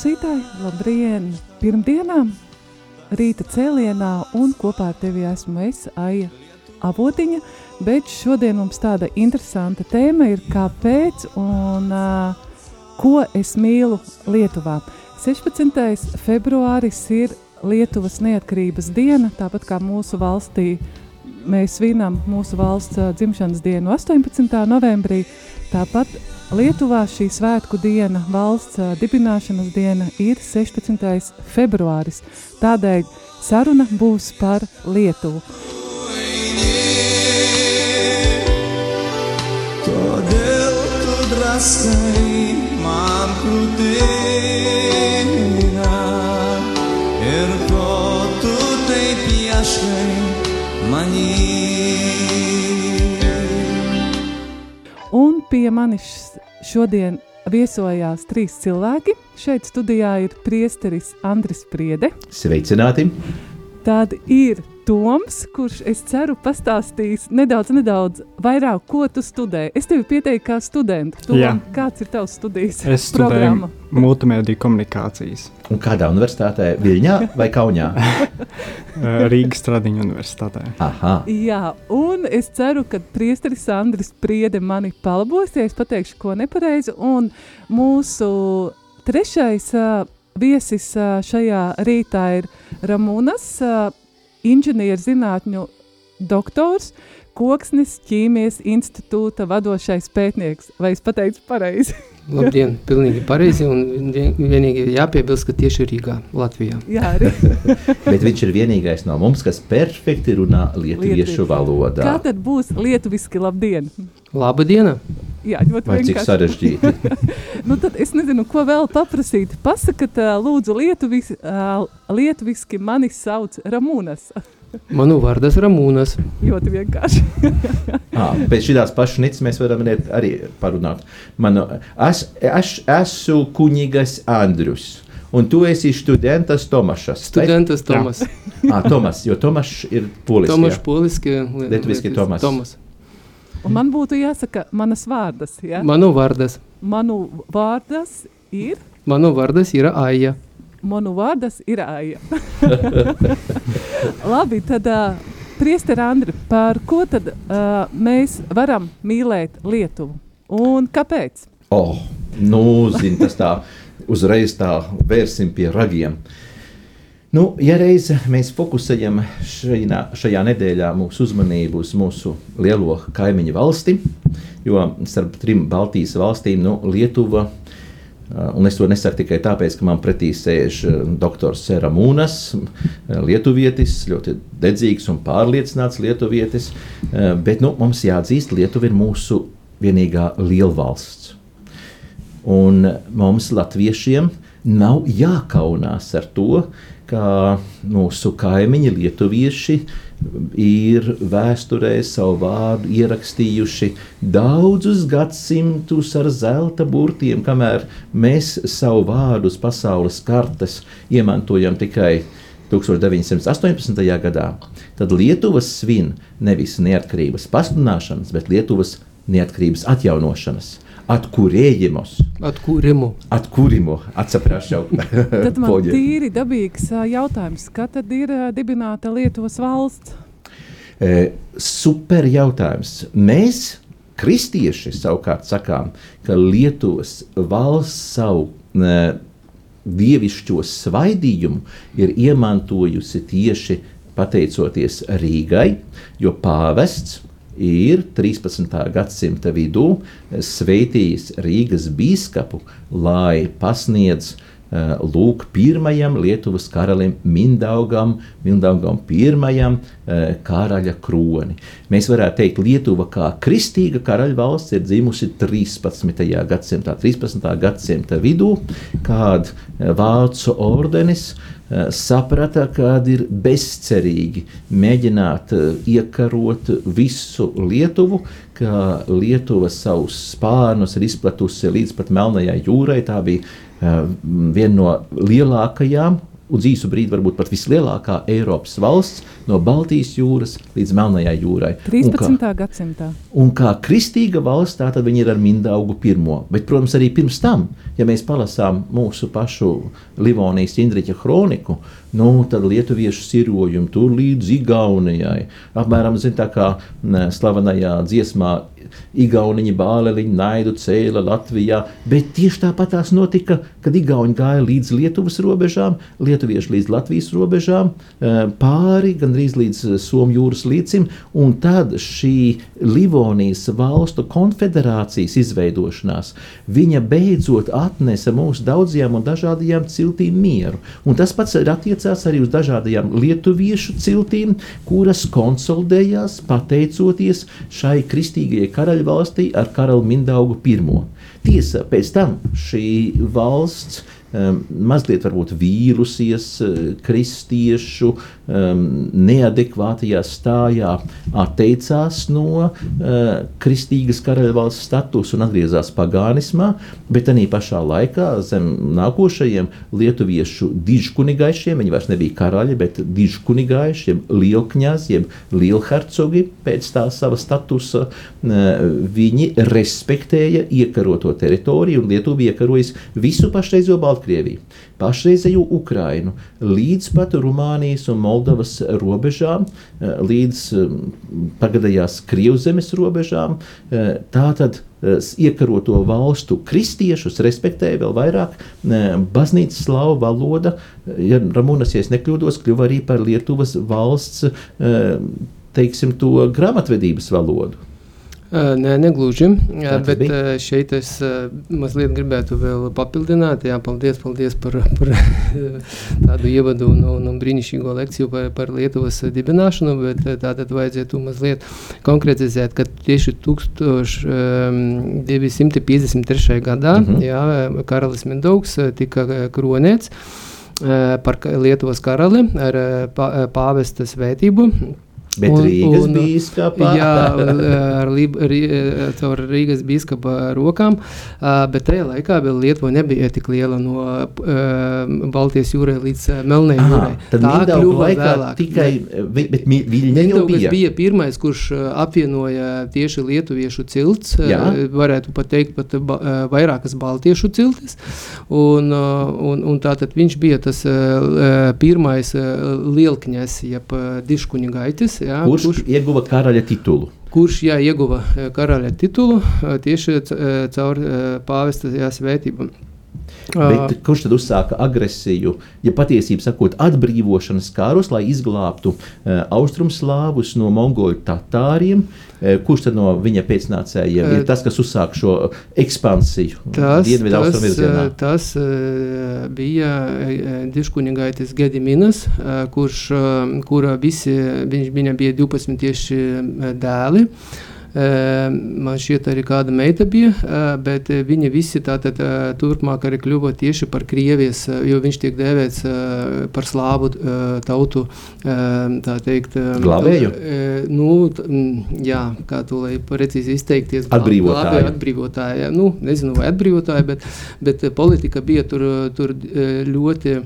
Klausītāji! Labdien! Pirmdienā, rīta cēlienā un kopā ar tevi esmu es, Aija Avotiņa, bet šodien mums tāda interesanta tēma ir kāpēc un uh, ko es mīlu Lietuvā. 16. februāris ir Lietuvas neatkarības diena, tāpat kā mūsu valstī mēs svinam mūsu valsts dzimšanas dienu 18. novembrī. Tāpat Lietuvā šī svētku diena, valsts dibināšanas diena ir 16. februāris. Tādēļ saruna būs par Lietuvu. Kodėl tu draskai man krūtinę pie manis šodien viesojās trīs cilvēki. Šeit studijā ir priesteris Andris Priede. Sveicināti! Tad ir Toms, kurš, es ceru, pastāstīs nedaudz, nedaudz vairāk, ko tu studē. Es tevi pieteicu kā studentu. Tom, Jā. kāds ir tavs studijas Es studēju programma? multimediju komunikācijas Un kādā universitātē? Viļņā vai Kaunijā? Rīgas Stradiņu universitātē. Aha, Jā, un es ceru, ka priesteris Andris Priede mani palabos, ja es pateikšu, ko nepareizi. Un mūsu trešais uh, viesis uh, šajā rītā ir Ramūnas, uh, inženierzinātņu doktors, Koksnes ķīmijas institūta vadošais pētnieks. Vai es pateicu pareizi? Labdien, pilnīgi pareizi. Un vien- vienīgi jāpiebilst, ka tieši Rīgā, Latvijā. Jā, arī. bet viņš ir vienīgais no mums, kas perfekti runā lietuviešu valodā. Kā tad būs lietuviski labdien? Laba diena! Jā, ļoti Vai cik vienkārši. sarežģīti? Nu, tad es nezinu, ko vēl paprasīt. Pasakiet, lūdzu, lietuvis, lietuviski mani sauc Ramūnas. Manu vārdas Ramūnas. Ļoti vienkārši. Ah, pēc šīs pašas nicis mēs varam arī- parunāt. Manu, es, es esmu kuņģis Andrius. Un tu esi students Tomašs. Studentas Tomas. Ah, Tomas, jo Tomašs ir polis. Tomas jā. Poliski. Lietuviski Tomas. Tomas. Un man būtu jāsaka manas vārdas. Ja? Manu vārdas. Manu vārdas ir. Manu vārdas ir Aija. Manu vārdas ir Aija. Labi, tad uh, priester Andri, par ko tad uh, mēs varam mīlēt Lietuvu? Un kāpēc? Oh, nu, zin, tas tā uzreiz tā vērsim pie ragiem. Nu, ja reiz mēs fokusējam šajā, šajā nedēļā mūsu uzmanību uz mūsu lielo kaimiņu valsti, jo starp trim Baltijas valstīm nu, Lietuva, un es to nesaku tikai tāpēc, ka man pretī sēž doktors Ramūnas, uh, lietuvietis, ļoti dedzīgs un pārliecināts lietuvietis, bet nu, mums jāatzīst, Lietuva ir mūsu vienīgā lielvalsts. Un mums, latviešiem, nav jākaunās ar to, ka mūsu kaimiņi, lietuvieši, ir vēsturē savu vārdu ierakstījuši daudzus gadsimtus ar zelta burtiem, kamēr mēs savu vārdu uz pasaules kartes iemantojam tikai 1918. gadā. Tad Lietuvas svin nevis neatkarības pasludināšanas, bet Lietuvas neatkarības atjaunošanas. Atkurējumos. Atkūrimu. Atkurimu, atsaprašu. Tad man tīri dabīgs jautājums, kad tad ir dibināta Lietuvas valsts? E, super jautājums. Mēs, kristieši, savukārt sakām, ka Lietuvas valsts savu e, dievišķo svaidījumu ir iemantojusi tieši pateicoties Rīgai, jo pāvests ir 13. gadsimta vidū sveitījis Rīgas biskupu, lai pasniedz uh, lūk pirmajam Lietuvas karalim Mindaugam, Mindaugam pirmajam uh, karaļa kroni. Mēs varētu teikt, Lietuva kā kristīga karaļvalsts ir dzimusi 13. gadsimtā, 13. gadsimta vidū, kad Vācu ordenis uh, saprata, ka ir bezcerīgi mēģināt uh, iekarot visu Lietuvu, ka Lietuva savus spārnus ir izplatusi līdz pat Melnajai jūrai. Tā bija uh, viena no lielākajām uz īsu brīdi varbūt pat vislielākā Eiropas valsts no Baltijas jūras līdz Melnajai jūrai. Un kā- 13. gadsimtā. Un kā kristīga valsts, tā tad viņi ir ar Mindaugu pirmo. Bet, protams, arī pirms tam, ja mēs palasām mūsu pašu Livonijas Indriča kroniku, nu, tad lietuviešu sirojumi tur līdz Igaunijai. Apmēram zin, tā kā slavenajā dziesmā Igauniņi bāleliņi naidu cēla Latvijā, bet tieši tāpat tās notika, kad Igauni gāja līdz Lietuvas robežām, lietuvieši līdz Latvijas robežām, eh, pāri gandrīz līdz eh, Somiju jūras līcim, un tad šī Livonijas valstu konfederācijas izveidošanās, viņa beidzot atnesa mūsu daudzajām un dažādajām ciltīm mieru. Un tas pats ir attiecās arī uz dažādajām lietuviešu ciltīm, kuras konsolidējās pateicoties šai kristīgajai karaļvalstī ar karalu Mindaugu I. Tiesa, pēc tam šī valsts mazliet varbūt vīlusies uh, kristiešu um, neadekvātajā stājā, atteicās no uh, kristīgas karaļvalsts statusa un atgriezās pagānismā, bet arī pašā laikā zem nākošajiem lietuviešu dižkunigaišiem, viņi vairs nebija karaļi, bet dižkunigaišiem, lielkņāziem, lielhercogi pēc tā sava statusa, uh, viņi respektēja iekaroto teritoriju un Lietuva iekarojas visu pašreizējo Baltkrieviju, pašreizējo Ukrainu, līdz pat Rumānijas un Moldovas robežām, eh, līdz tagadējās Krievzemes robežām. Eh, Tātad eh, iekaroto valstu kristiešus respektēja vēl vairāk. Baznīcas slāvu valoda, ja Ramūnas, ja es nekļūdos, kļuva arī par Lietuvas valsts, teiksim, to grāmatvedības valodu. Nē, negluži. Jā, bet bija? šeit es mazliet gribētu vēl papildināt. Jā, paldies, paldies par, par tādu ievadu un, un, un brīnišķīgo lekciju par, par Lietuvas dibināšanu. Bet tātad vajadzētu mazliet konkretizēt, ka tieši 1253. gadā Mhm. jā, karalis Mindaugs ā, tika kronēts par Lietuvas karali ar pāvesta svētību. Bet Un- Rīgas un- bīskapā Jā, ar, Lib- Rī- caur Rīgas biskupa rokām, bet tajā laikā vēl Lietuva nebija tik liela no Baltijas jūrai līdz Melnai jūrai. tad Tā kļuva vēlāk. tikai, bet Mi- Viļņa jau bija. bija pirmais, kurš apvienoja tieši lietuviešu cilts, Jā. varētu pat teikt, pat ba, vairākas baltiešu ciltis, un, un, un tātad viņš bija tas pirmais lielkņas, jeb ā, diškuņgaitis, jā, Kurš, kurš ieguva karaļa titulu? kurš jā, ieguva eh, karaļa titulu eh, tieši eh, caur pāvesta svētību. Bet kurš tad uzsāka agresiju, ja patiesībā sakot, atbrīvošanas kārus, lai izglābtu uh, austrumslāvus no mongoļu tatāriem? Uh, kurš tad no viņa pēcnācējiem Eh, ir tas, kas uzsāk šo ekspansiju Tas, tas, eh, tas eh, bija Diškuņgaitis Gediminas, eh, kurš, eh, kura visi, viņš, bija 12 tieši eh, dēli. Eh, Man šķiet, arī kāda meita bija, eh, bet eh, viņi visi tātad eh, turpmāk arī kļuva tieši par Krievijas, jo viņš tiek dēvēts par slāvu tautu, eh, tā teikt. eh, Glābēju? Nu, mm, jā, kā to lai precīzi izteikties. glābēju, atbrīvotāja. Nu, nezinu, vai atbrīvotāja, bet, bet politika bija tur, tur ļoti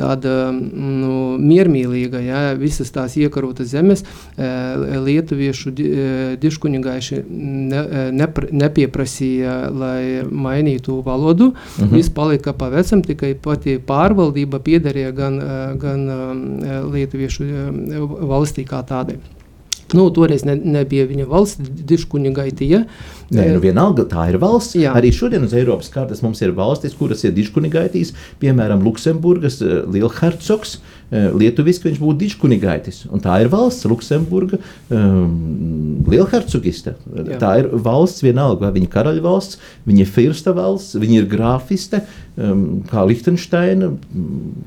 tāda nu, miermīlīga. Ja, visas tās iekarotas zemes, eh, lietuviešu di- eh, diškuņa diškunigaiši ne, nepra, nepieprasīja, lai mainītu valodu. Uh -huh. Viss palika pa vecam, tikai pati pārvaldība piederēja gan, gan lietuviešu valstī kā tādai. Nu, toreiz ne, nebija viņa valsts, diškunigaitīja. Nē, nu vienalga, tā ir valsts. Jā. Arī šodien uz Eiropas kartes mums ir valstis, kuras ir diškunigaitīs, piemēram, Luksemburgas lielhercogs. Uh, Eh, lietuviski viņš būtu dičkunigaitis. Un tā ir valsts, Luksemburga, um, lielhercogiste. Jā. Tā ir valsts vienalga, vai viņa karaļa valsts, viņa ir firsta valsts, viņa ir grāfiste, um, kā Lihtensteina.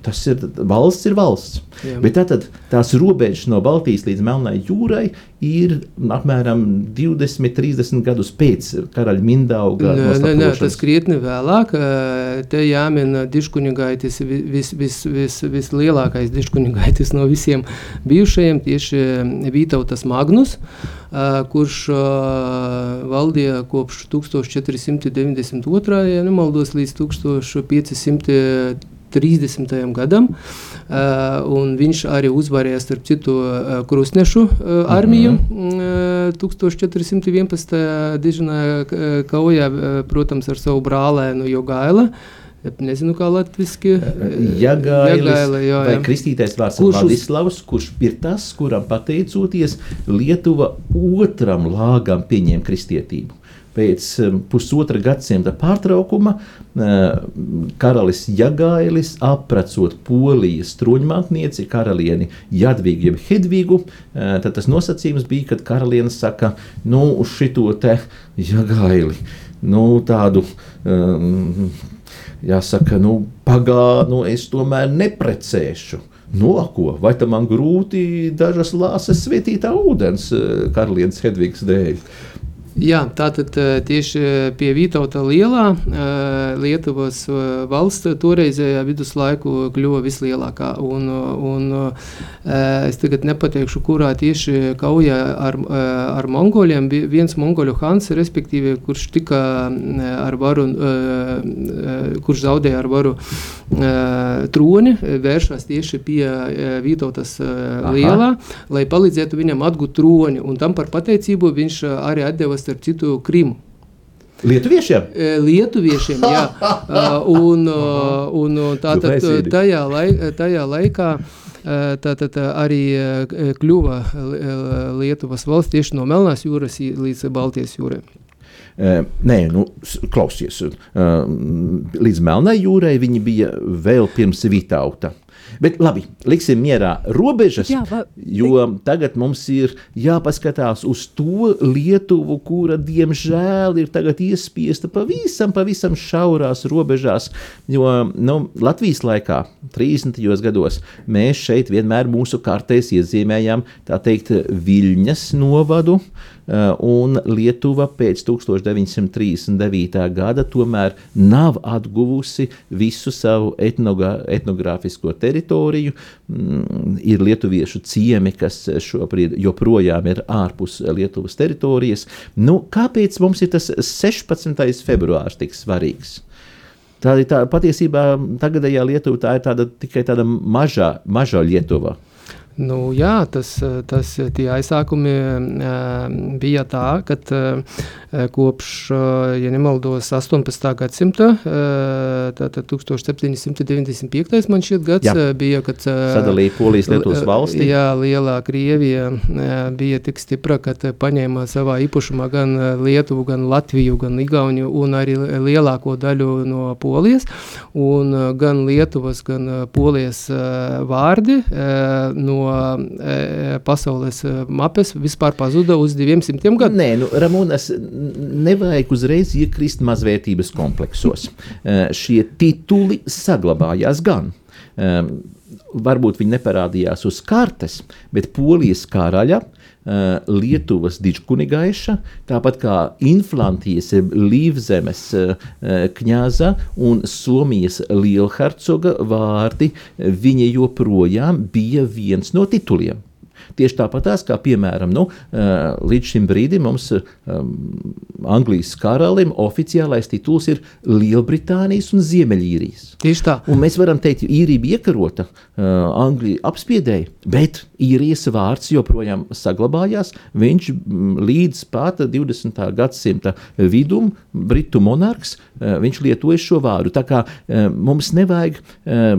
Tas ir valsts, ir valsts. Jā. Bet tātad tās robežas no Baltijas līdz Melnai jūrai ir apmēram 20, 30 gadus pēc karaļa Mindauga. Nē, nē, tas krietni vēlāk. Te jāmin Diškunigaitis vis, vis, vis, vislielākais diškunigaitis no visiem bijušajiem, tieši Vītautas Magnus, kurš valdīja kopš 1492. ja nemaldos līdz 1530. gadam. Un viņš arī uzvarēja starp citu krustnešu armiju mm -hmm. 1411. dižinā kaujā, protams, ar savu brālēnu Jogaila. Nezinu, kā latviešu jāgaila. Vai kristītais vārds kurš Vladislavs, kurš ir tas, kuram pateicoties Lietuva otram lāgam pieņēma kristietību. Pēc um, pusotra gadsimta pārtraukuma uh, karalis Jagailis, aprecot polijas troņmantnieci, karalieni Jadvīgu jeb Hedvīgu, uh, tad tas nosacījums bija, kad karaliene saka, nu, uz šito te Jagaili, nu, tādu um, jāsaka, nu, pagānu es tomēr neprecēšu. No nu, ko? Vai tam man grūti dažas lāses svietītā ūdens eh, karalienes Hedvigs dēļ? Jā, tātad eh, tieši pie Vītauta lielā eh, Lietuvas eh, valsts toreizējā viduslaiku kļuva vislielākā. Un, un es tagad nepateikšu, kurā tieši kaujā ar, ar mongoļiem bija viens mongoļu hans, respektīvi, kurš tika ar varu, kurš zaudēja ar varu troni, vēršās tieši pie Vītautas lielā, Aha. lai palīdzētu viņam atgūt troni. Un tam par pateicību viņš arī atdeva starp citu Krimu. Lietuviešiem? Lietuviešiem, jā. un, un tātad tajā, laik, tajā laikā tātad arī kļuva Lietuvas valsts tieši no Melnās jūras līdz Baltijas jūrai. Nē, nu, klausies. Līdz Melnai jūrai viņi bija vēl pirms Vitauta. Bet labi, liksim mierā robežas, Jā, va, jo tagad mums ir jāpaskatās uz to Lietuvu, kura diemžēl ir tagad iespiesta pavisam, pavisam šaurās robežās. Jo nu, Latvijas laikā, 30. gados, mēs šeit vienmēr mūsu kartēs iezīmējām tā teikt Viļņas novadu. Eh, un Lietuva pēc 1939. gada tomēr nav atguvusi visu savu etnogrāfisko teritoriju. Mm, ir lietuviešu ciemi, kas šobrīd joprojām ir ārpus Lietuvas teritorijas. Nu, kāpēc mums ir tas 16. februārs tik svarīgs? Tā ir tā, patiesībā tagadējā Lietuva tā ir tāda, tikai tāda mažā, mažā Lietuva. Nu, jā, tas, tas tie aizsākumi bija tā, ka kopš, ja nemaldos, 18. gadsimta, tātad 1795. man šķiet gads jā. bija, kad sadalīja Polijas Lietuvas valsti. Jā, lielā Krievija bija tik stipra, ka paņēma savā īpašumā gan Lietuvu, gan Latviju, gan Igauniju un arī lielāko daļu no Polijas, un gan Lietuvas, gan Polijas vārdi no e, pasaules mapes vispār pazuda uz 200 gadiem. Nē, nu, Ramonas, nevajag uzreiz iekrist mazvērtības kompleksos. E, šie tituli saglabājās gan. E, varbūt viņi neparādījās uz kartes, bet Polijas karaļa uh, Eh, Lietuvas dičkunigaiša, tāpat kā Inflantijas, Līvzemes eh, kņaza un Somijas lielhercoga vārdi, viņa joprojām bija viens no tituliem. Tieši tāpat kā, piemēram, nu, līdz šim brīdim mums um, Anglijas karalim oficiālais tituls ir Lielbritānijas un Ziemeļīrijas. Tieši tā. Un mēs varam teikt, ka īrija bija iekarota, uh, Anglija apspiedēja, bet īrijas vārds joprojām saglabājās. Viņš mm, līdz pat 20. gadsimta vidum, britu monarhs, eh, viņš lietoja šo vārdu. Tā kā eh, mums nevajag eh,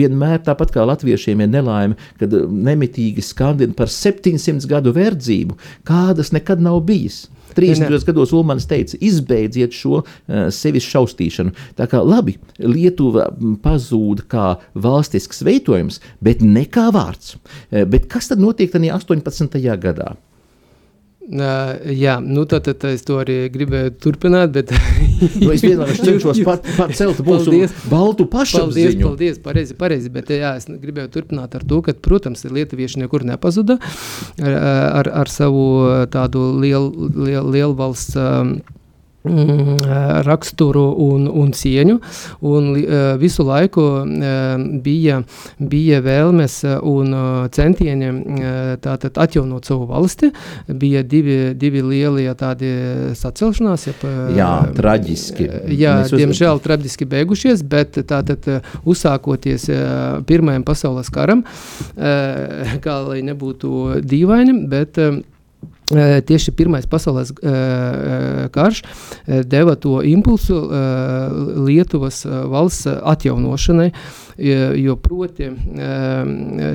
vienmēr tāpat kā latviešiem ir nelaime, kad nemitīgi skandina par 700 gadu verdzību, kādas nekad nav bijis. 30. gados Ulmans teica, izbeidziet šo uh, sevis šausmīšanu. Tā kā labi, Lietuva pazūd kā valstisks veidojums, bet ne kā vārds. Uh, bet kas tad notiek tajā 18. gadā? Uh, jā, nu tad, tad es to arī gribēju turpināt, bet nu, es vienkārši cenšos pacelt mūsu baltu pašapziņu. Paldies, paldies, pareizi, pareizi, bet jā, es gribēju turpināt ar to, ka, protams, lietuvieši nekur nepazuda ar, ar, ar savu tādu lielu, lielu, lielu valsts um, raksturu un, un cieņu. Un, uh, visu laiku uh, bija, bija vēlmes un uh, centieni tātad, atjaunot savu valsti. Bija divi, divi lielie tādi sacelšanās. Jeb, jā, traģiski. Jā, Mēs diemžēl uz... traģiski beigušies, bet tātad uzsākoties Pirmajam pasaules karam, kā lai nebūtu dīvaini, bet Tieši Pirmais pasaules karš deva to impulsu Lietuvas valsts atjaunošanai, jo proti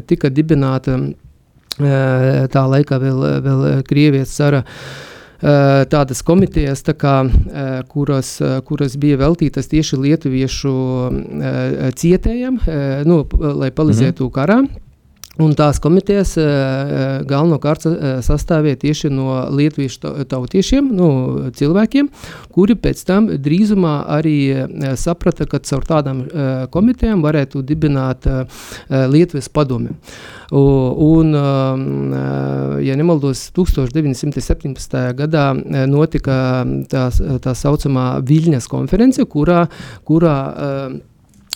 tika dibināta tā laikā vēl, vēl Krievijas cara tādas komitejas, tā kā, kuras, kuras bija veltītas tieši lietuviešu cietējiem, nu, lai palīdzētu mm -hmm. karā. Un tās komitejas uh, galvenokārt uh, sastāvēja tieši no lietuviešu tautiešiem, nu, cilvēkiem, kuri pēc tam drīzumā arī saprata, ka caur tādām komitejām varētu dibināt Lietuvas padomi. Un, uh, ja nemaldos, 1917. gadā notika tā, tā saucamā Viļņas konference, kurā, kurā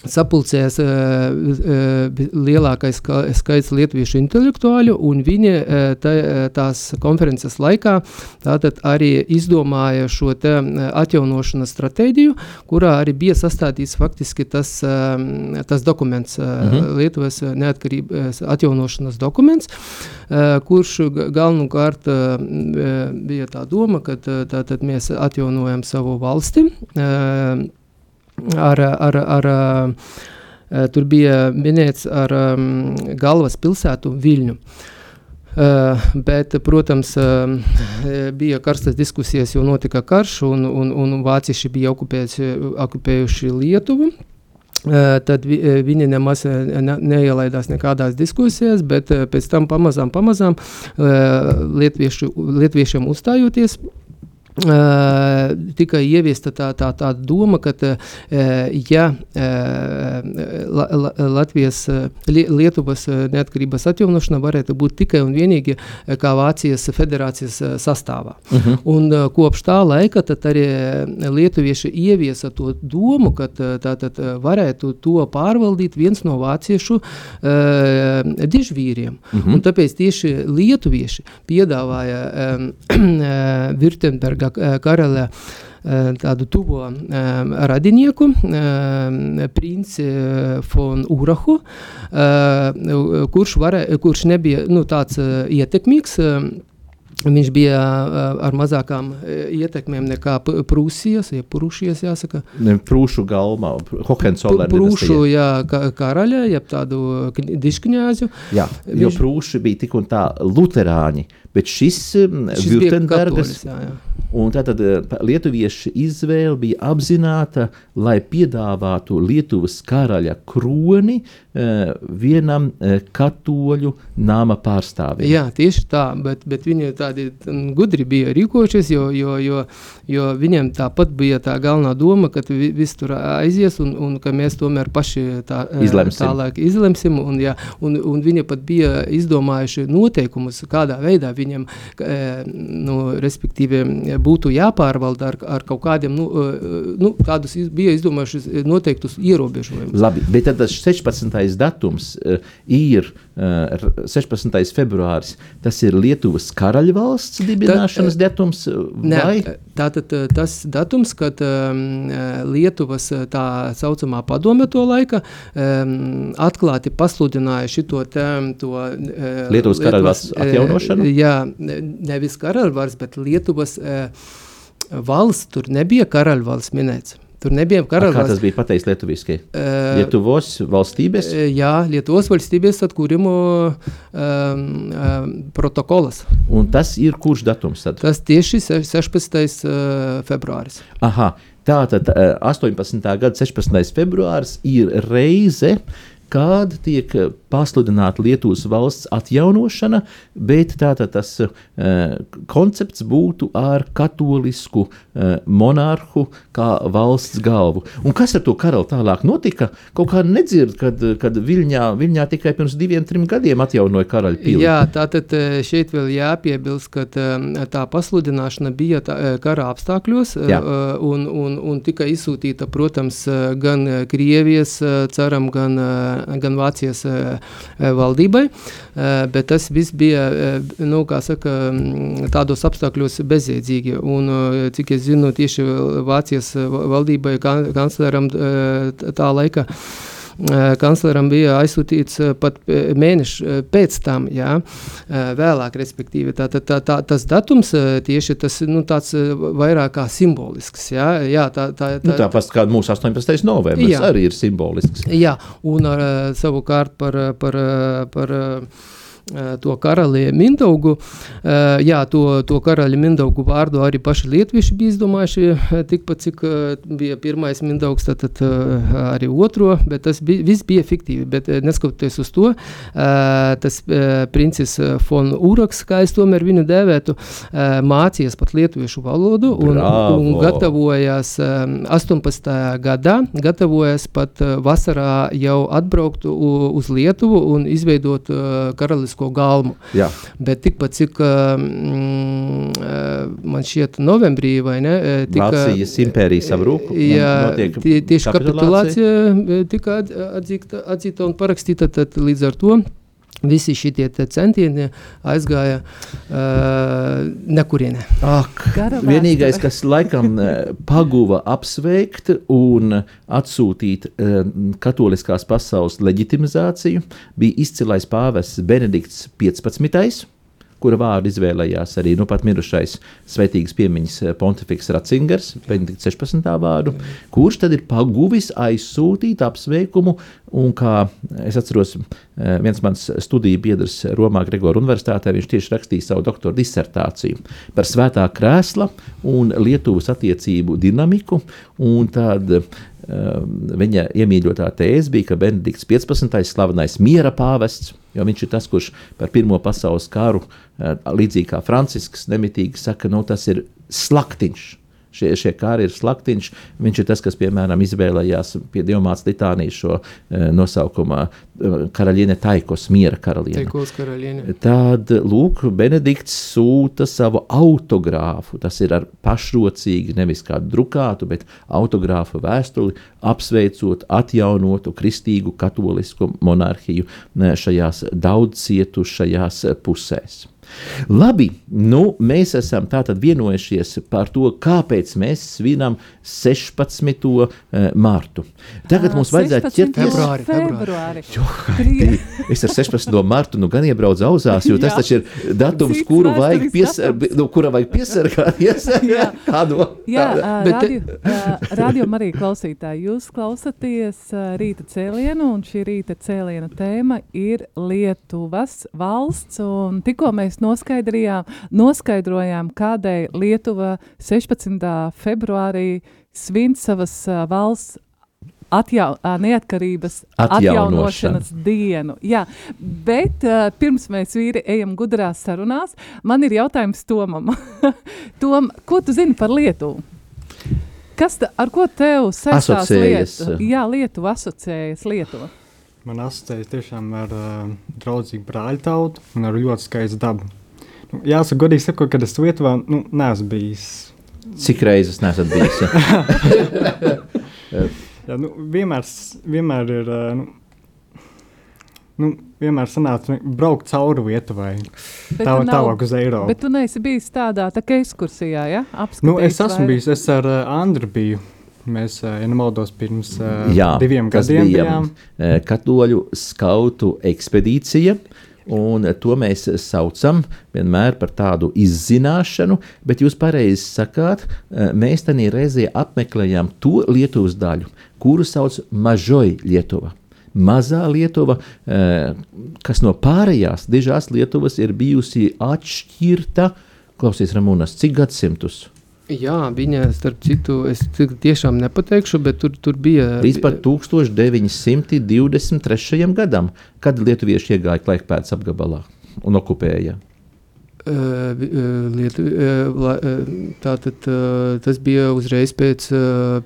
sapulcējās uh, uh, lielākais skaits lietuviešu intelektuāļu, un viņi uh, tā, tās konferences laikā arī izdomāja šo te atjaunošanas stratēģiju, kurā arī bija sastādīts faktiski tas, uh, tas dokuments, uh, uh -huh. Lietuvas neatkarības atjaunošanas dokuments, uh, kurš galvenokārt uh, bija tā doma, ka tātad mēs atjaunojam savu valsti, uh, ar, ar, ar, ar tur bija minēts ar um, galvas pilsētu Viļņu. Uh, bet, protams, uh, bija karstas diskusijas, jo notika karš, un, un, un vācieši bija okupējuši Lietuvu. Uh, tad vi, viņi nemaz ne, neielaidās nekādās diskusijās, bet pēc tam pamazām, pamazām lietuviešu, lietuviešiem uzstājoties, Uh, tikai ieviesta tā, tā, tā doma, ka, uh, ja uh, la, la, Latvijas, li, Lietuvas neatkarības atjaunošana varētu būt tikai un vienīgi kā Vācijas federācijas sastāvā. Uh mhm. -huh. Un kopš tā laika arī lietuvieši ieviesa to domu, ka tātad varētu to pārvaldīt viens no vāciešu uh, dižvīriem. Uh mhm. -huh. Un tāpēc tieši lietuvieši piedāvāja um, Virtenberga Georga Karela tādu tuvo radinieku, princi von Urahu, kurš, varē, kurš nebija nu, tāds ietekmīgs, Viņš bija ar mazākām ietekmēm nekā Prūsijas, ja Prūšijas jāsaka. Ne, prūšu galmā, Hohenzollern. Prūšu, jā, karaļa, jeb tādu diškņāzu. Jā, jo Viņš... Prūši bija tik un tā luterāņi, bet šis, šis Württembergas, tātad lietuviešu izvēle bija apzināta, lai piedāvātu Lietuvas karaļa kroni uh, vienam uh, katoļu nama pārstāvim. Jā, tieši tā, bet, bet viņi tādi gudri bija rīkojušies, jo, jo, jo, jo viņiem tāpat bija tā galvenā doma, ka viss tur aizies un, un ka mēs tomēr paši tā, izlemsim. tālāk izlemsim. Un, jā, un, un viņi pat bija izdomājuši noteikumus, kādā veidā viņiem, nu, respektīvi, būtu jāpārvalda ar, ar kaut kādiem, nu, uh, nu tādus iz, bija izdomājuši noteiktus ierobežojumus. Labi, bet tad tas 16. datums ir uh, 16. februāris. Tas ir Lietuvas karaļvalsts dibināšanas Tā, datums, Nē, vai? tātad tas datums, kad Lietuvas tā saucamā padome to laika atklāti pasludināja šito te, to Lietuvas karaļvalsts atjaunošanu? Jā, nevis karaļvalsts, bet Lietuvas uh, valsts, tur nebija karaļvalsts minēts. Tur nebija karaļvalsts. Kā tas bija pateicis lietuviski? Uh, Lietuvos valstības? Uh, jā, Lietuvos valstības atkūrimo um, um, protokolas. Un tas ir kurš datums tad? Tas tieši 16. Uh, februāris. Aha, tātad uh, 18. gada 16. februāris ir reize, kad tiek pasludināta Lietuvas valsts atjaunošana, bet tātad tas uh, koncepts būtu ar katolisku uh, monarhu kā valsts galvu. Un kas ar to karali tālāk notika? Kaut kā nedzird, kad, kad Viļņā, Viļņā tikai pirms diviem, trim gadiem atjaunoja karaļa pili. Jā, tātad šeit vēl jāpiebilst, ka tā pasludināšana bija tā, kara apstākļos Jā. un, un, un tika izsūtīta, protams, gan Krievijas caram, gan, gan Vācijas Eh, valdībai, eh, bet tas viss bija eh, nu, saka, mm, tādos apstākļos bezjēdzīgi. Un, cik es zinu, tieši Vācijas valdībai, kancleram tā laika kancleram bija aizsūtīts pat mēneši pēc tam, jā, vēlāk, respektīvi. Tā, tā, tā, tā, tas datums tieši tas nu, tāds vairāk kā simbolisks. Jā, jā, tā, tā, tā, nu, tāpat kā mūsu 18. novembris jā. arī ir simbolisks. Jā, un ar savukārt par, par, par Eh, to karali Mindaugu. Eh, jā, to, to karali Mindaugu vārdu arī paši lietuvieši bija izdomājuši eh, tikpat, cik bija pirmais Mindaugs, tad, tad arī otro, bet tas bija, viss bija fiktīvi, bet neskatoties uz to, tas princis von Uraks, kā es tomēr viņu dēvētu, mācījies pat lietuviešu valodu un, Bravo. un gatavojās 18. gadā, gatavojas pat vasarā jau atbraukt uz Lietuvu un izveidot karalis politisko galmu. Jā. Bet tikpat, cik mm, man šķiet, novembrī vai ne? Tika, Vācijas impērija sabrūk. Jā, tie, tieši kapitulācija tika atzīta, atzīta un parakstīta, tad līdz ar to visi šie centieni aizgāja uh, nekurienē. Ak, vienīgais, kas laikam paguva apsveikt un atsūtīt uh, katoliskās pasaules leģitimizāciju, bija izcilais pāvests Benedikts 15 kura vārdu izvēlējās arī nu mirušais svētīgas piemiņas eh, pontifiks Ratzingers, Benedikts 16. vārdu, kurš tad ir paguvis aizsūtīt apsveikumu, un kā es atceros, eh, viens mans studiju biedrs Romā Gregora universitātē, viņš tieši rakstīja savu doktora disertāciju par svētā krēsla un Lietuvas attiecību dinamiku, un tad Ehm, viņa iemīļotā tēze bija, ka Benedikts 15. slavenais miera pāvests, jo viņš ir tas, kurš par Pirmo pasaules karu, eh, līdzīgi kā Francisks, nemitīgi saka, no nu, tas ir slaktiņš šie, šie kari ir slaktiņš. Viņš ir tas, kas, piemēram, izvēlējās pie Dievmāts Litānijas šo e, nosaukumu e, Karaļiene Taikos, miera karaliene. Taikos karaliene. Tad, lūk, Benedikts sūta savu autogrāfu. Tas ir ar pašrocīgi, nevis kādu drukātu, bet autogrāfu vēstuli, apsveicot atjaunotu kristīgu katolisku monarhiju e, šajās daudz cietušajās pusēs. Labi, nu, mēs esam tātad vienojušies par to, kāpēc mēs svinam 16. Eh, martu. Tagad mums vajadzētu ķerties februāri. februāri. februāri. es ar 16. martu nu gan iebraucu auzās, jo tas taču ir datums, Cits kuru vajag, piesar, nu, kura vajag piesargāties. Kādu? Jā, Bet, radio, radio arī klausītāji, jūs klausaties rīta cēlienu, un šī rīta cēliena tēma ir Lietuvas valsts, un tikko mēs noskaidrojām, kādēļ Lietuva 16. februārī svin savas uh, valsts atjau, neatkarības atjaunošanas dienu. Jā, bet uh, pirms mēs vīri ejam gudrās sarunās, man ir jautājums Tomam. Tom, ko tu zini par Lietuvu? Kas ta, ar ko tev saistās Lietuva? Jā, Lietuva asociējas Lietuva. Man asociējas tiešām ar uh, draudzīgu brāļu tautu un ar ļoti skaistu dabu. Jāsaka, godīgi sakot, kad es Lietuvā nu, neesmu bijis. Cik reizes nesat bijis? Jā, nu, vienmēr, vienmēr ir. ā, Nu, nu, vienmēr sanāca nu, braukt cauri Lietuvai. Tā nav- tālāk uz Eiropu. Bet tu neesi bijis tādā tā ekskursijā, ja? Apskatīt Nu, es esmu vairāk. bijis, es ar uh, Andru biju. Mēs, uh, ja nemaldos, pirms uh, Jā, diviem gadiem bijām. eh, katoļu skautu ekspedīcija. Un to mēs saucam vienmēr par tādu izzināšanu, bet jūs pareizi sakāt, eh, mēs tajā reizē apmeklējām to Lietuvas daļu, kuru sauc Mažoja Lietuva. Mazā Lietuva, eh, kas no pārējās dižās Lietuvas ir bijusi atšķirta, klausies, Ramūnas, cik gadsimtus? Jā, viņa, starp citu, es tiešām nepateikšu, bet tur, tur bija. Līdz pat 1923. gadam, kad lietuvieši iegāja Klaipēdas apgabalā un okupēja. Lietu, tātad, tas bija uzreiz pēc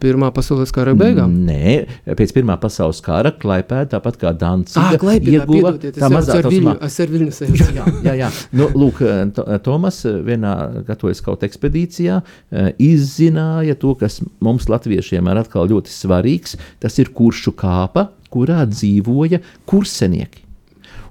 Pirmā pasaules kara beigām. Nē, pēc Pirmā pasaules kara Klaipēda, tāpat kā Ah, Danciga, Klaipēdā, ieguva tā mazā tausmā- es ar Viļņu sajūtu. Jā, jā, jā. Nu, lūk, To- Tomas vienā gatavojas kaut ekspedīcijā izzināja to, kas mums latviešiem ir atkal ļoti svarīgs. Tas ir kuršu kāpa, kurā dzīvoja kursenieki.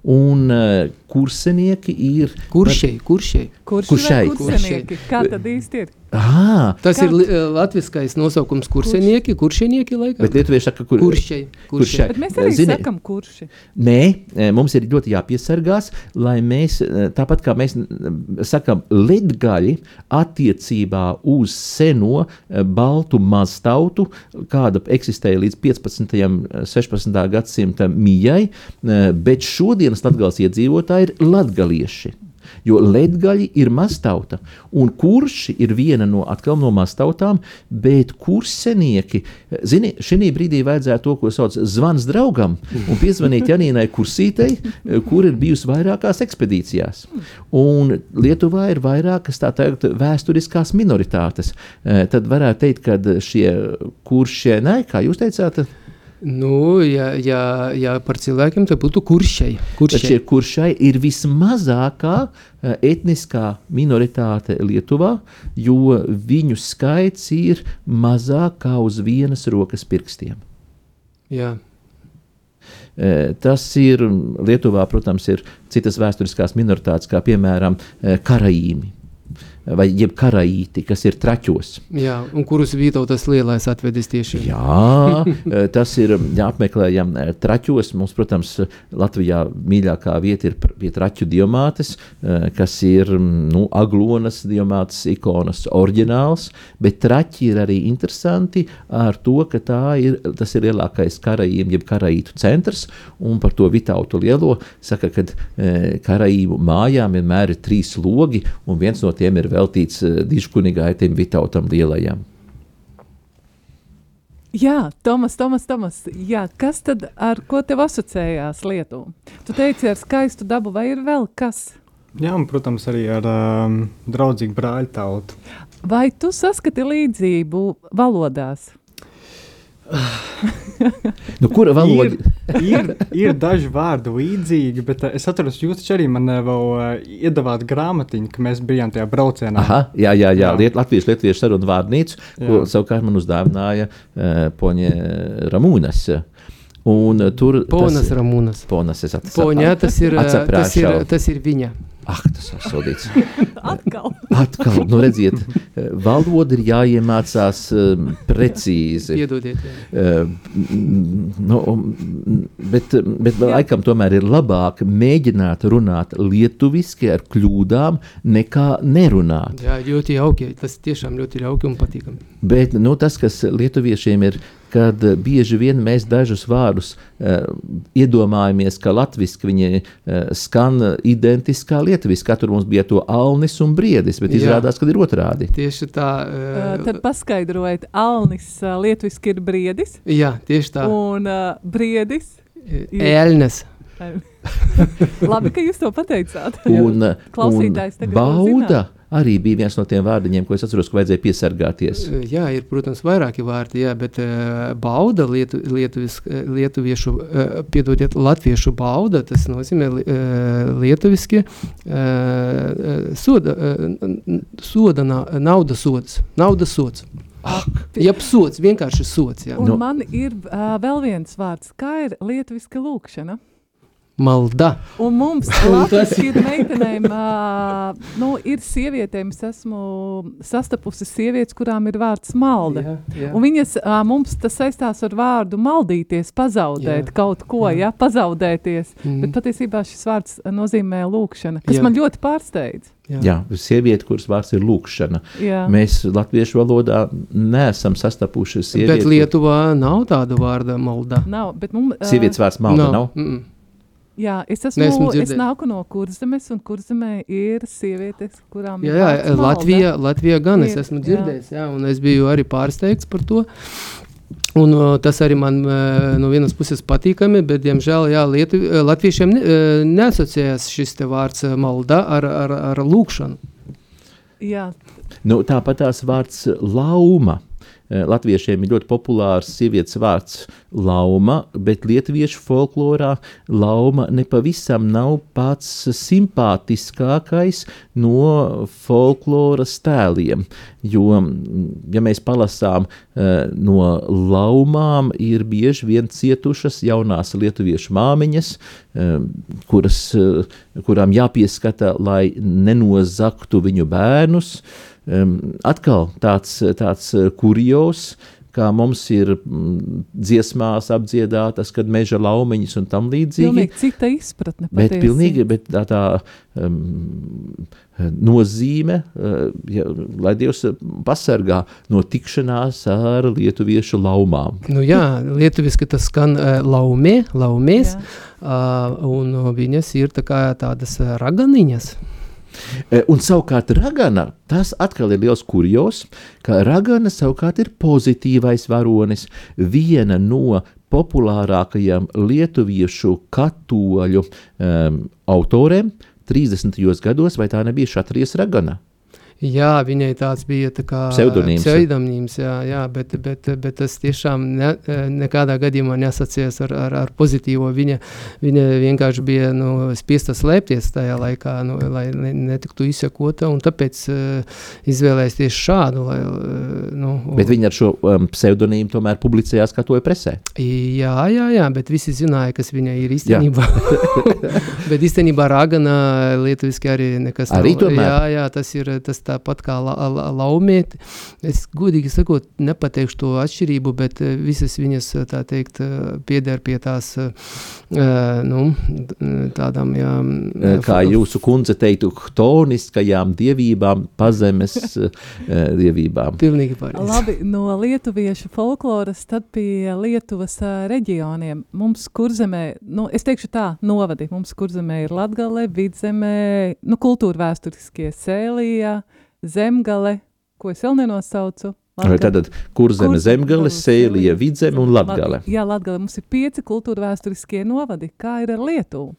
Un uh, kursenieki ir. Kuršei, kuršei. Kurš Kuršai? ir kursenieki? Kā tad īsti ir? Ah, Tas Kā- ir uh, latviskais nosaukums kursenieki, kuršenieki laikam. bet lietuvieši saka, kur, Kuršei, kuršei. Bet mēs arī Zini- sakam, kurši. Nē, e, mums ir ļoti jāpiesargās, lai mēs, e, tāpat kā mēs sakām, ledgaļi attiecībā uz seno baltu maztautu, kāda eksistēja līdz 15. un 16. gadsimta mijai, bet šodienas latgals iedzīvotāji ir latgalieši. Jo ledgaļi ir maztauta, un kurši ir viena no, atkal no maztautām, bet kursenieki, zini, šī brīdī vajadzētu to, ko sauc zvans draugam, un piezvanīt Janīnai Kursītei, kur ir bijusi vairākās ekspedīcijās. Un Lietuvā ir vairākas tā teikt vēsturiskās minoritātes. Eh, Tad varētu teikt, ka šie kuršie, nē, kā jūs teicāt, Nu, ja, ja, ja par cilvēkiem, tad būtu kuršei. Tad kuršei. šie kuršai ir vismazākā eh, etniskā minoritāte Lietuvā, jo viņu skaits ir mazāk kā uz vienas rokas pirkstiem. Jā. Eh, Tas ir Lietuvā, protams, ir citas vēsturiskās minoritātes, kā piemēram eh, karaīmi vai jeb karaīti, kas ir traķos. Jā, un kurus Vītautas lielais atvedis tieši? Jā, eh, tas ir jāapmeklējam eh, traķos. Mums, protams, Latvijā mīļākā vieta ir pie traķu diamātes, eh, kas ir mm, nu, aglonas diamātes ikonas oriģināls, bet traķi ir arī interesanti ar to, ka tā ir, tas ir lielākais karaīm, jeb karaītu centrs, un par to Vitautu lielo saka, ka karaīmu mājām vienmēr ir trīs logi, un viens no tiem ir veltīts eh, dižkunigaitim Vitautam lielajam. Jā, Tomas, Tomas, Tomas. Jā, kas tad ar ko tev asociējās Lietuva? Tu teici ar skaistu dabu, vai ir vēl kas? Jā, un, protams, arī ar um, draudzīgu brāļu tautu. Vai tu saskati līdzību valodās? Nu, kura valoda? Ir, ir, ir daži vārdi līdzīgi, bet uh, es atceros, jūs taču arī man uh, vēl uh, iedavāt grāmatiņu, ka mēs bijām tajā braucienā. Aha, jā, jā, jā. Jā. Liet, Latvijas Lietuviešu sarunu vārnīcu, ko Jā. savukārt man uzdāvināja uh, Poņa Ramūnas. Un uh, tur Ponas Ramūnas. Ponas, es atceros. Poņā tas ir, tas ir, tas ir viņa. Ah, tas ir sodīts. Atkal. Atkal, nu redziet, valoda ir jāiemācās um, precīzi. Piedodiet. jā. Uh, nu, um, bet, bet laikam tomēr ir labāk mēģināt runāt lietuviski ar kļūdām, nekā nerunāt. Jā, ļoti jauki. Tas tiešām ļoti jauki un patīkami. Bet nu, tas, kas lietuviešiem ir, kad eh, bieži vien mēs dažus vārdus uh, iedomājamies, ka latviešu viņi uh, skan identiski kā lietuviski. Tur mums bija to alnis un briedis, bet Jā. izrādās, ka ir otrādi. Tieši tā. Uh, Uh, tad paskaidrojiet, Alnis uh, lietuviski ir briedis jā, tieši tā. un uh, briedis. Elnes. Labi, ka jūs to pateicāt. Un, Klausītājs un tagad bauda, arī bija viens no tiem vārdiņiem, ko es atceros, ka vajadzēja piesargāties. Jā, ir, protams, vairāki vārdi, jā, bet uh, bauda, lietu, lietuvis, lietuviešu, uh, piedodiet, latviešu bauda, tas nozīmē uh, lietuviski soda, soda na, naudas sods, naudas sods. Ak, jeb sots, vienkārši sots, jā. Un no. man ir uh, vēl viens vārds, kā ir lietuviska lūkšana? Malda. Un mums tas ir meitenēm, uh, nu, ir sievietēm, es esmu sastapusi sievietes, kurām ir vārds malda. Jā, jā. Un viņas, uh, mums tas saistās ar vārdu maldīties, pazaudēt jā. kaut ko, jā. Ja, pazaudēties. Mm. Bet patiesībā šis vārds nozīmē lūkšana, kas jā. man ļoti pārsteidz. Jā. Jā, sieviete, kuras vārds ir lūkšana. Jā. Mēs latviešu valodā neesam sastapuši sievieti. Bet Lietuvā nav tāda vārda malda. Nav, bet mums... Uh, Sievietes vārds malda nav? nav? Mm -mm. Jā, es, esmu, es nāku no kurzemes, un kurzemē ir sievietes, kurām jā, jā, ir Latvija, Latvija gan ir, es esmu dzirdējis, jā. jā, un es biju arī pārsteigts par to. Un, uh, tas arī man uh, no vienas puses patīkami, bet, diemžēl, jā, Lietu, latviešiem ne, uh, neasociējas šis vārds malda ar, ar, ar lūkšanu. Jā. Nu, tāpat tās vārds lauma. Eh, latviešiem ir ļoti populārs sievietes vārds lauma, bet lietuviešu folklorā lauma nepavisam nav pats simpātiskākais no folkloras tēliem. Jo, ja mēs palasām eh, no laumām, ir bieži vien cietušas jaunās lietuviešu māmiņas, eh, kuras, kurām jāpieskata, lai nenozaktu viņu bērnus. Atkal tāds, tāds eh, kurjos, kā mums ir mm, dziesmās apdziedātas, kad meža laumiņas un tam līdzīgi. Pilnīgi cita izpratne. Bet patiesi. pilnīgi, bet tā, tā um, nozīme, uh, ja, lai Dievs pasargā no tikšanās ar lietuviešu laumām. Nu jā, lietuviski tas skan uh, laumē, laumēs, uh, un viņas ir tā kā tādas raganiņas. E, un savukārt ragana, tas atkal ir liels kurjos, ka ragana savukārt ir pozitīvais varonis, viena no populārākajiem lietuviešu katoļu um, autoriem 30. gados, vai tā nebija Šatrijas ragana? Jā, viņai tāds bija tā kā pseidonīms. pseidonīms jā, jā, bet, bet, bet tas tiešām ne, nekādā gadījumā nesacījās ar, ar, ar pozitīvo. Viņa, viņa vienkārši bija nu, spiesta slēpties tajā laikā, nu, lai netiktu izsekota, un tāpēc uh, izvēlējās tieši šādu. Lai, uh, nu, bet viņa ar šo um, pseidonīmu tomēr publicējās katoja presē. Jā, jā, jā, bet visi zināja, kas viņa ir īstenībā. bet īstenībā Ragana lietuviski arī nekas arī nav. Tomēr. Jā, jā, tas ir tas tāpat kā la, la, laumieti. Es godīgi sakot, nepateikšu to atšķirību, bet eh, visas viņas, eh, tā teikt, eh, pieder pie tās, nu, tādām, jā. Kā jūsu kundze teiktu, htoniskajām dievībām, pazemes dievībām. Pilnīgi pareizi. Labi, no lietuviešu folkloras tad pie Lietuvas reģioniem. Mums kurzemē, nu, es teikšu tā, novadi, mums kurzemē ir Latgale, Vidzemē, nu, kultūra vēsturiskie Sēlija, zemgale, ko es vēl nenosaucu. Tātad kurzeme, zemgale, sēlija, vidzeme un latgale. Jā, latgale. Mums ir pieci kultūra vēsturiskie novadi. Kā ir ar Lietuvu?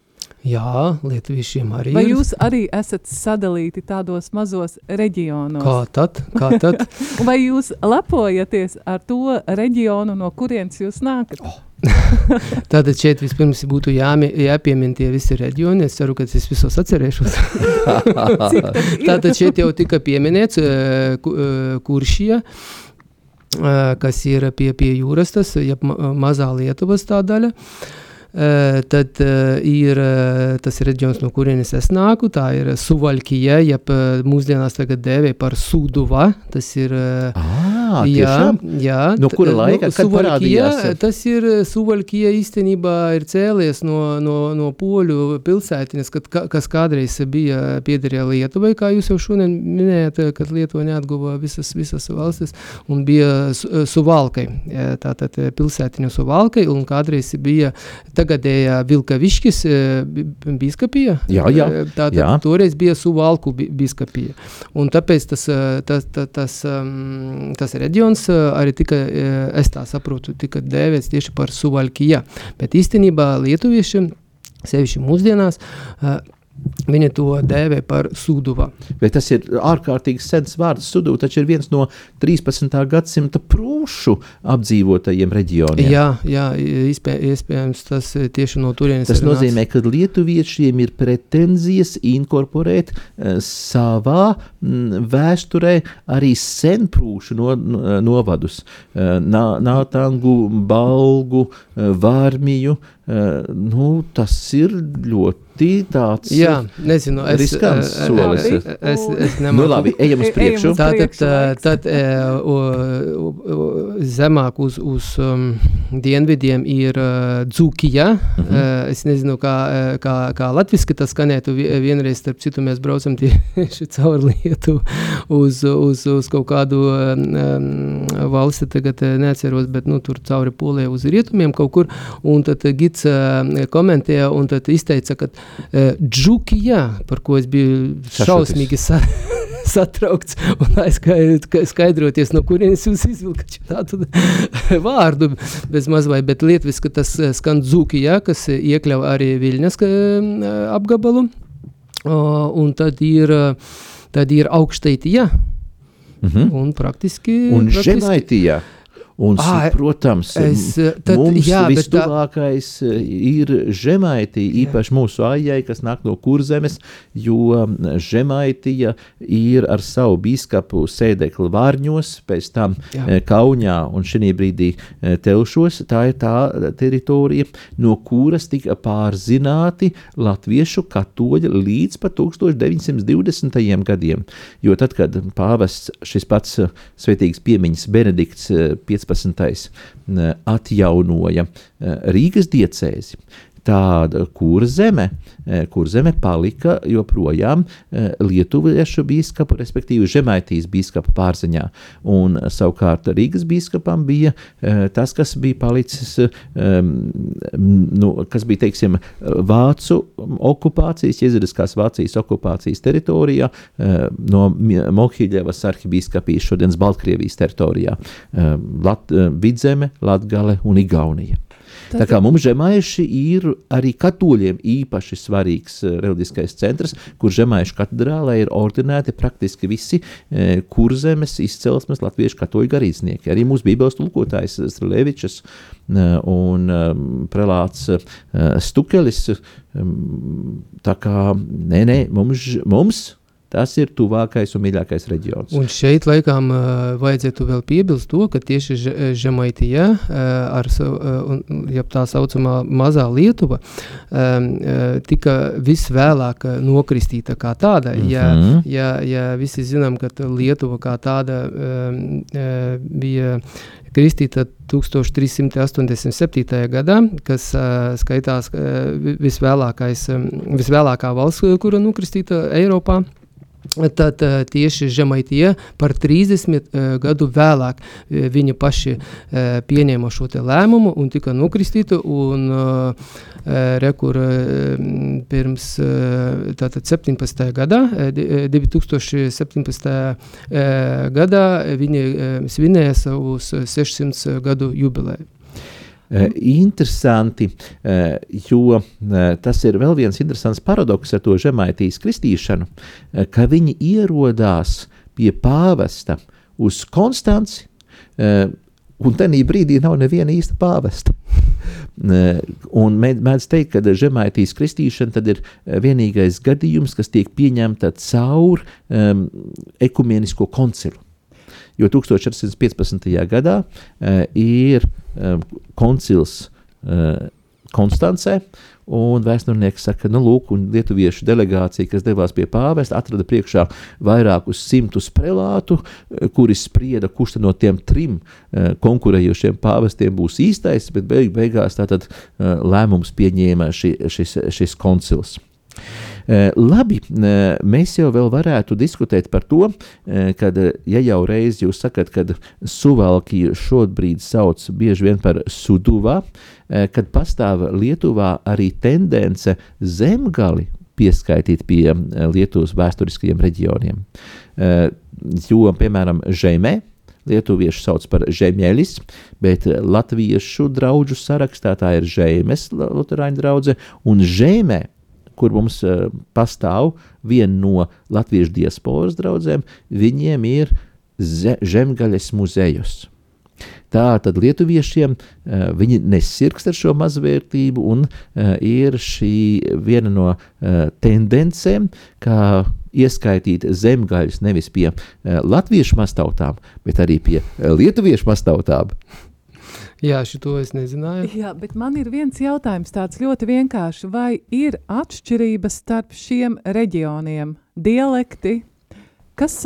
Jā, Lietuviešiem arī Vai ir. jūs arī esat sadalīti tādos mazos reģionos? Kā tad? Kā tad? Vai jūs lepojaties ar to reģionu, no kurienes jūs nākat? Oh. Tātad šeit vispirms būtu jāmi, jāpiemina tie visi reģioni. Es ceru, ka es visos atcerēšos. Tātad šeit jau tika pieminēts uh, Kuršija, uh, kas ir pie, pie jūras, tas ja mazā Lietuvas tā daļa. Uh, tad uh, ir uh, tas reģions, no kurienes es nāku. Tā ir Suvalkija, jeb mūsdienās tagad dēvē par Suduva. Tas ir. Ah, jā, jā. No kura laika? Nu, Suvalkija, tas ir Suvalkija īstenībā ir cēlies no, no, no poļu pilsētiņas, kad, kas kādreiz bija piederēja Lietuvai, kā jūs jau šodien minējāt, kad Lietuva neatguva visas, visas valstis, un bija Suvalkai. Tātad pilsētiņa Suvalkai, un kādreiz bija tagadējā Vilkavišķis biskupija. Jā, jā. Tātad jā. toreiz bija Suvalku biskupija. Un tāpēc tas, tas, tas, tas, tas reģions arī tika, es tā saprotu, tika dēvēts tieši par Suvalkija. Bet īstenībā lietuvieši, sevišķi mūsdienās, Viņa to dēvē par suduva. Bet tas ir ārkārtīgi sens vārds. Sudu taču ir viens no 13. gadsimta prūšu apdzīvotajiem reģioniem. Jā, jā iespē, iespējams, tas eh, tieši no turienes Tas nozīmē, ka lietuviešiem ir pretenzijas inkorporēt uh, savā mm, vēsturē arī senprūšu no, no, novadus. Uh, Nātangu, Balgu, uh, Vārmiju. Uh, nu, tas ir ļoti tāds Jā, nezinu, es, riskants es, solis. Es, es, es nu, labi, ejam uz priekšu. Tātad, tad, tad zemāk uz, uz um, dienvidiem ir uh, Dzūkija. Uh -huh. uh, es nezinu, kā, kā, kā latviski tas skanētu. Vienreiz, starp citu, mēs braucam tieši caur lietu uz, uz, uz kaut kādu um, valsti, tagad neatceros, bet nu, tur cauri polē uz rietumiem kaut kur. Un tad gids uh, komentēja un izteica, ka Džukijā, par ko es biju šausmīgi sa satraukts un aizskaidroties, no kurienes jūs izvilkat tādu vārdu bez mazvai, bet lietviski tas skan Dzukijā, kas iekļauj arī Viļņas apgabalu, un tad ir, tad ir augšteitija, mm -hmm. un praktiski... Un praktiski, žemaitija. Un, à, protams, es, tad, mums jā, vistuvākais tā... ir žemaitī, īpaši mūsu aijai, kas nāk no kurzemes, jo žemaitija ir ar savu biskapu sēdekli Vārņos, pēc tam jā. Kaunijā un šī brīdī Telšos. Tā ir tā teritorija, no kuras tika pārzināti latviešu katoļi līdz pat 1920. gadiem. Jo tad, kad pāvests šis pats svētīgs piemiņas Benedikts 15 15. atjaunoja Rīgas diecēzi tāda kurzeme, kurzeme palika joprojām lietuviešu biskupu, respektīvi Žemaitijas biskupa pārziņā. Un savukārt Rīgas biskupam bija tas, kas bija palicis, nu, kas bija, teiksim, Vācu okupācijas, Jezeriskās Vācijas okupācijas teritorijā no Mohīļevas arhibīskapijas šodienas Baltkrievijas teritorijā. Lat, Vidzeme, Latgale un Igaunija. Tā kā mums žemaiši ir arī katoļiem īpaši svarīgs uh, reliģiskais centrs, kur žemaišu katedrālē ir ordinēti praktiski visi uh, kurzemes izcelsmes latviešu katoļu garīdznieki. Arī mūsu bībeles tulkotājs Strelevičs uh, un um, prelāts Stukelis. Um, tā kā, nē, nē, mums, mums Tas ir tuvākais un mīļākais reģions. Un šeit laikam uh, vajadzētu vēl piebilst to, ka tieši Žemaitija, uh, ar, uh, ja tā saucamā mazā Lietuva, um, uh, tika visvēlāk nokristīta kā tāda. Mm -hmm. ja, mhm. ja, ja visi zinām, ka Lietuva kā tāda um, uh, bija kristīta 1387. gadā, kas uh, skaitās uh, visvēlākais, um, visvēlākā valsts, kura nokristīta Eiropā. Tad tieši Žemaitija par 30 uh, gadu vēlāk uh, viņi paši pieņēma šo lēmumu un tika nokristīti. Un, rekur uh, pirms tātad 17. gadā, uh, 2017. Uh, gadā viņi svinēja savus 600 gadu jubileju. Uh, interesanti, uh, jo uh, tas ir vēl viens interesants paradoks ar to žemaitīs kristīšanu, ka viņi ierodās pie pāvesta uz Konstanci, un tajā brīdī nav neviena īsta pāvesta. Mēdz teikt, ka žemaitīs kristīšana ir vienīgais gadījums, kas tiek pieņemta caur um, ekumenisko koncilu jo 1415. gadā uh, ir um, koncils uh, Konstancē, un vēsturnieks saka, nu, lūk, un lietuviešu delegācija, kas devās pie pāvesta, atrada priekšā vairākus simtus prelātu, kuri sprieda, kurš no tiem trim konkurējošiem pāvestiem būs īstais, bet beig beigās tātad lēmums pieņēma ši, šis, šis koncils. Eh, labi, eh, mēs jau vēl varētu diskutēt par to, eh, kad, ja jau reiz jūs sakat, kad Suvalkiju šobrīd sauc bieži vien par Suduvā, kad pastāv Lietuvā arī tendence zemgali pieskaitīt pie Lietuvas vēsturiskajiem reģioniem. Jo, piemēram, Žemē, Lietuvieši sauc par žemēlis, bet latviešu draugu sarakstā tā ir žēmes, Lutāņu drauga, un žēmē kur mums uh, pastāv viena no latviešu diasporas draugiem, viņiem ir zemgaļas muzejus. Tā tad lietuviešiem uh, viņi nesirgst ar šo mazvērtību, un uh, ir šī viena no uh, tendencēm, kā ieskaitīt zemgaļus nevis pie latviešu mastautām, bet arī pie lietuviešu mastautām. Jā, šo es nezināju. Jā, bet man ir viens jautājums, tāds ļoti vienkāršs. Vai ir atšķirības starp šiem reģioniem, dialekti, kas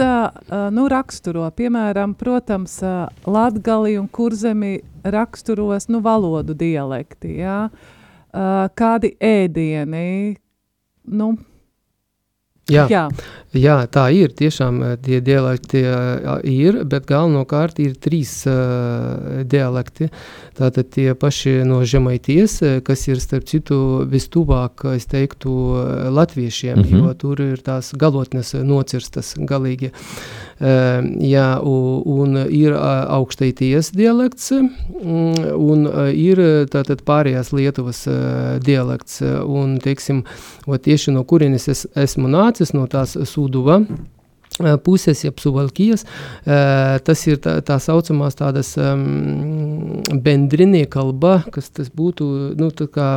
nu, raksturo, piemēram, protams, latgali un kurzemi raksturos nu, valodu dialekti, jā? Kādi ēdieni, nu, Jā, jā. Jā, tā ir. Tiešām tie dialekti ir, bet galvenokārt ir trīs uh, dialekti. Tātad tie paši no žemaities, kas ir starp citu vistuvāk, es teiktu, latviešiem, mm -hmm. jo tur ir tās galotnes nocirstas galīgi. Uh, jā, un, ir augstaities dialekts, un ir tātad pārējās Lietuvas dialekts, un, teiksim, tieši no kurienes es esmu nācis, nācis no tās Sūduva puses, jeb Suvalkijas, tas ir tā, tā saucamās tādas um, bendrinie kalba, kas tas būtu, nu, tā kā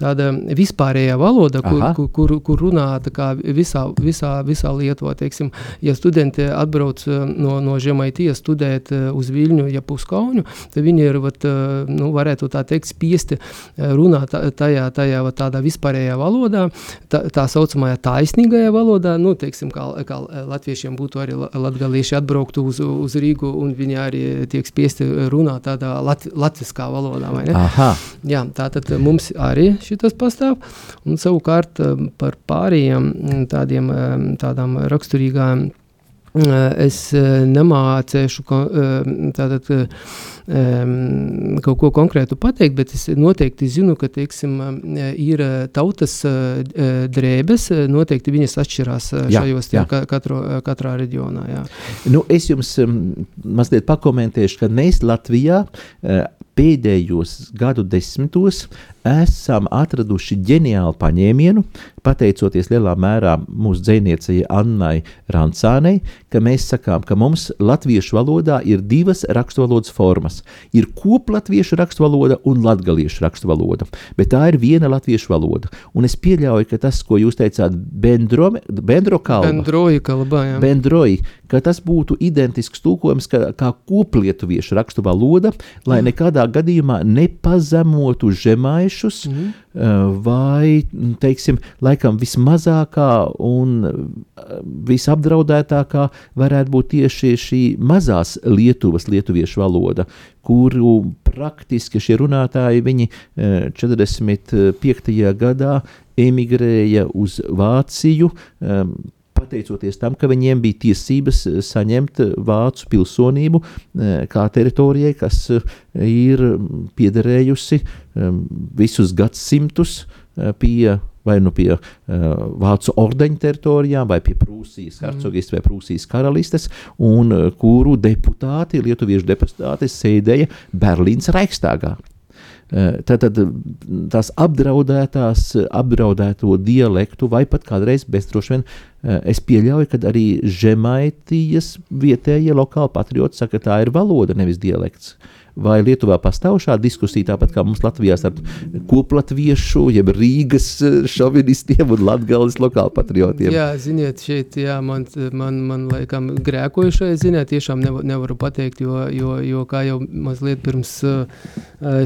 tāda vispārējā valoda, kur, kur, kur, kur runā kā visā, visā, visā Lietuvā, teiksim, ja studenti atbrauc no, no Žemaitijas studēt uz Viļņu, ja uz Kaunu, tad viņi ir, vat, nu, varētu tā teikt, spiesti runāt tajā, tajā vat, tādā vispārējā valodā, tā, tā saucamajā taisnīgajā valodā, nu, teiksim, kā, kā latviešiem latviešiem būtu arī latgalieši atbrauktu uz, uz Rīgu un viņi arī tiek spiesti runāt tādā lat, latviskā valodā, vai ne? Aha. Jā, tātad mums arī šitas pastāv, un savukārt um, par pārējiem tādiem, um, tādām raksturīgām es nemācēšu uh, tātad kaut ko konkrētu pateikt, bet es noteikti zinu, ka, teiksim, ir tautas drēbes, noteikti viņas atšķirās jā, šajos jā. Ka, katro, katrā reģionā. Jā. Nu, es jums um, mazliet pakomentēšu, ka mēs Latvijā pēdējos gadu desmitos esam atraduši ģeniālu paņēmienu, pateicoties lielā mērā mūsu dziniecei Annai Rancānei, ka mēs sakām, ka mums latviešu valodā ir divas raksturvalodas formas. Ir koplatviešu raksturvaloda un latgaliešu raksturvaloda, bet tā ir viena latviešu valoda. Un es pieļauju, ka tas, ko jūs teicāt, bendro, bendro kalba, bendroji kalba, jā. bendroji, ka tas būtu identisks tūkojums kā, kā koplietuviešu raksturvaloda, lai nekādā gadījumā nepazemotu žemāju mēnešus, mm. vai, teiksim, laikam vismazākā un visapdraudētākā varētu būt tieši šī mazās Lietuvas, lietuviešu valoda, kuru praktiski šie runātāji viņi 45. Eh, gadā emigrēja uz Vāciju, pateicoties tam, ka viņiem bija tiesības eh, saņemt eh, vācu pilsonību eh, kā teritorijai, kas ir piederējusi visus gadsimtus pie vai nu pie uh, Vācu ordeņa teritorijām, vai pie Prūsijas mhm. hercogistes, vai Prūsijas karalistes, un uh, kuru deputāti, lietuviešu deputāti, sēdēja Berlīnas Reichstagā. Tātad tās apdraudētās, apdraudēto dialektu, vai pat kādreiz, bet droši vien es pieļauju, ka arī žemaitijas vietējie lokāli patrioti saka, ka tā ir valoda, nevis dialekts. Uh, Vai Lietuvā pastāv šāda diskusija, tāpat kā mums Latvijā starp koplatviešu, jeb Rīgas eh, šovinistiem un latgales lokāli patriotiem? Jā, ziniet, šeit, jā, man, man, man laikam grēkojušai, ziniet, tiešām nevar, nevaru pateikt, jo, jo, jo kā jau mazliet pirms uh,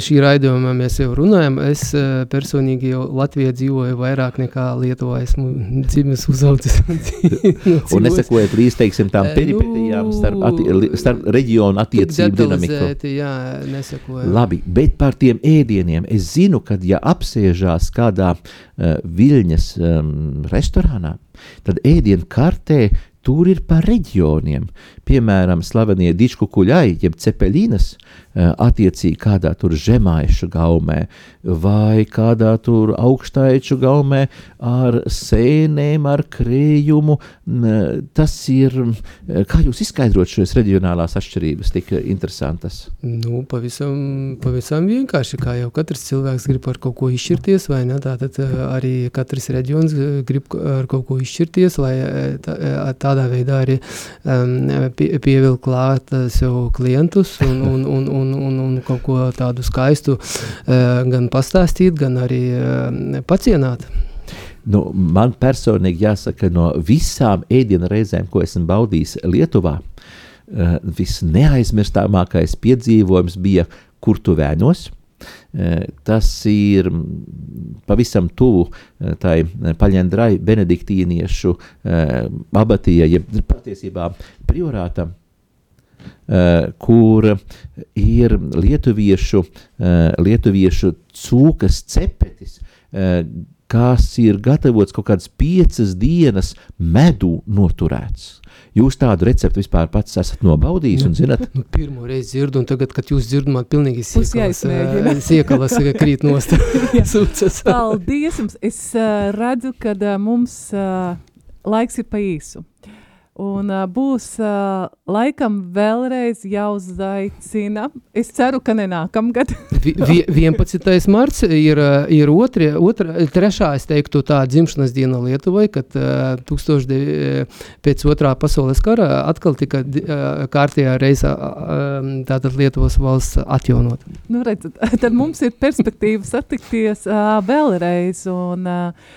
šī raidījuma mēs jau runājam, es uh, personīgi jau Latvijā dzīvoju vairāk nekā Lietuvā, esmu dzimis uzaudzis. un nesakojot līdz, teiksim, tām peripetijām starp, atti, starp reģionu attiecību dinamiku. Jā, nesakoju. Labi, bet par tiem ēdieniem es zinu, ka ja apsēžās kādā uh, viļņas um, restorānā, tad ēdienu kartē tur ir pa reģioniem. Piemēram, slavenie dičku kuļai, jeb cepelīnas, uh, attiecīgi kādā tur žemaišu gaumē, vai kādā tur augstaiču gaumē ar sēnēm, ar krējumu. Tas ir, kā jūs izskaidrot šīs reģionālās atšķirības tik interesantas? Nu, pavisam, pavisam vienkārši, kā jau katrs cilvēks grib ar kaut ko izšķirties, vai ne, tātad arī katrs reģions grib ar kaut ko izšķirties, lai tā, tādā veidā arī um, pie, pievilkt klāt sev klientus un, un, un, un, un, un kaut ko tādu skaistu uh, gan pastāstīt, gan arī uh, pacienāt. Nu, man personīgi jāsaka, no visām ēdienu reizēm, ko esmu baudījis Lietuvā, visneaizmirstāmākais piedzīvojums bija Kurtuvēnos. Uh, tas ir pavisam tuvu uh, tai paļendrai benediktīniešu abatija, jeb patiesībā priorātam, kur ir lietuviešu, lietuviešu cūkas cepetis, kas ir gatavots kaut kādas piecas dienas medū noturēts. Jūs tādu recepti vispār pats esat nobaudījis un zinat? Nu, pirmo reizi dzirdu, un tagad, kad jūs dzirdat, man pilnīgi siekalas, siekalas krīt nost. Paldies jums! Es uh, redzu, ka uh, mums uh, laiks ir pa īsu. Un uh, būs uh, laikam vēlreiz jāuzaicina. Es ceru, ka ne nākamgad. Vi, 11. marts ir, ir otrie, otra, trešā, es teiktu, tā dzimšanas diena Lietuvai, kad uh, 1000, pēc otrā pasaules kara atkal tika uh, kārtējā reizā uh, tātad Lietuvas valsts atjaunot. Nu, redzat, tad mums ir perspektīva satikties uh, vēlreiz. Un, uh,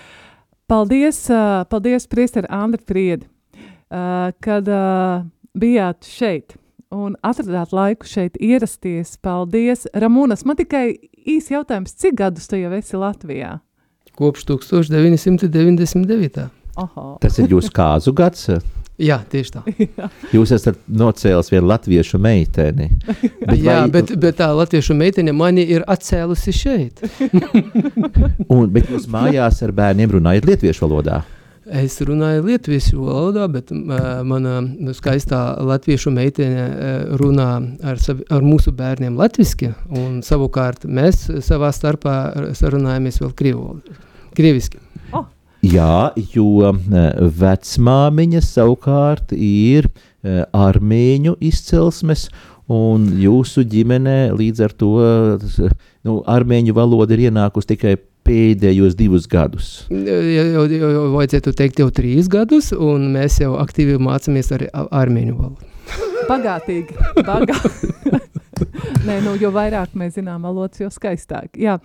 paldies, uh, paldies priesteri Andri Priedi uh, kad uh, bijāt šeit un atradāt laiku šeit ierasties. Paldies! Ramūnas, man tikai īsi jautājums, cik gadus tu jau esi Latvijā? Kopš 1999. Oho. Tas ir jūsu kāzu gads? Jā, tieši tā. Jūs esat nocēlis vienu latviešu meiteni. Bet Jā, vai... bet, bet tā latviešu meitene mani ir atcēlusi šeit. un, bet jūs mājās ar bērniem runājat lietuviešu valodā? Es runāju latviešu valodā, bet uh, mana skaistā latviešu meitene uh, runā ar, savi, ar mūsu bērniem latviešu, un savukārt mēs savā starpā sarunājamies vēl krievu, krieviski. Oh. Jā, jo vecmāmiņa savukārt ir uh, armēņu izcelsmes, un jūsu ģimenē līdz ar to nu, armēņu valoda ir ienākusi tikai pēdējos divus gadus? Jau, jau, jau vajadzētu teikt, jau trīs gadus, un mēs jau aktīvi mācāmies arī armēņu valodu. Bagātīgi. Bagātīgi. Nē, nu, jo vairāk mēs zinām valodas, jo skaistāk. Jā,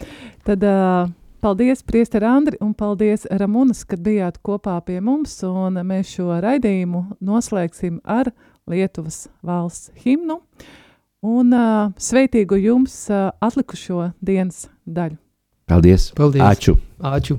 tad uh, paldies, Priester Andri, un paldies, Ramunas, kad bijāt kopā pie mums, un mēs šo raidījumu noslēgsim ar Lietuvas valsts himnu, un uh, sveitīgu jums uh, atlikušo dienas daļu. Paldies! Paldies. Aču! Aču.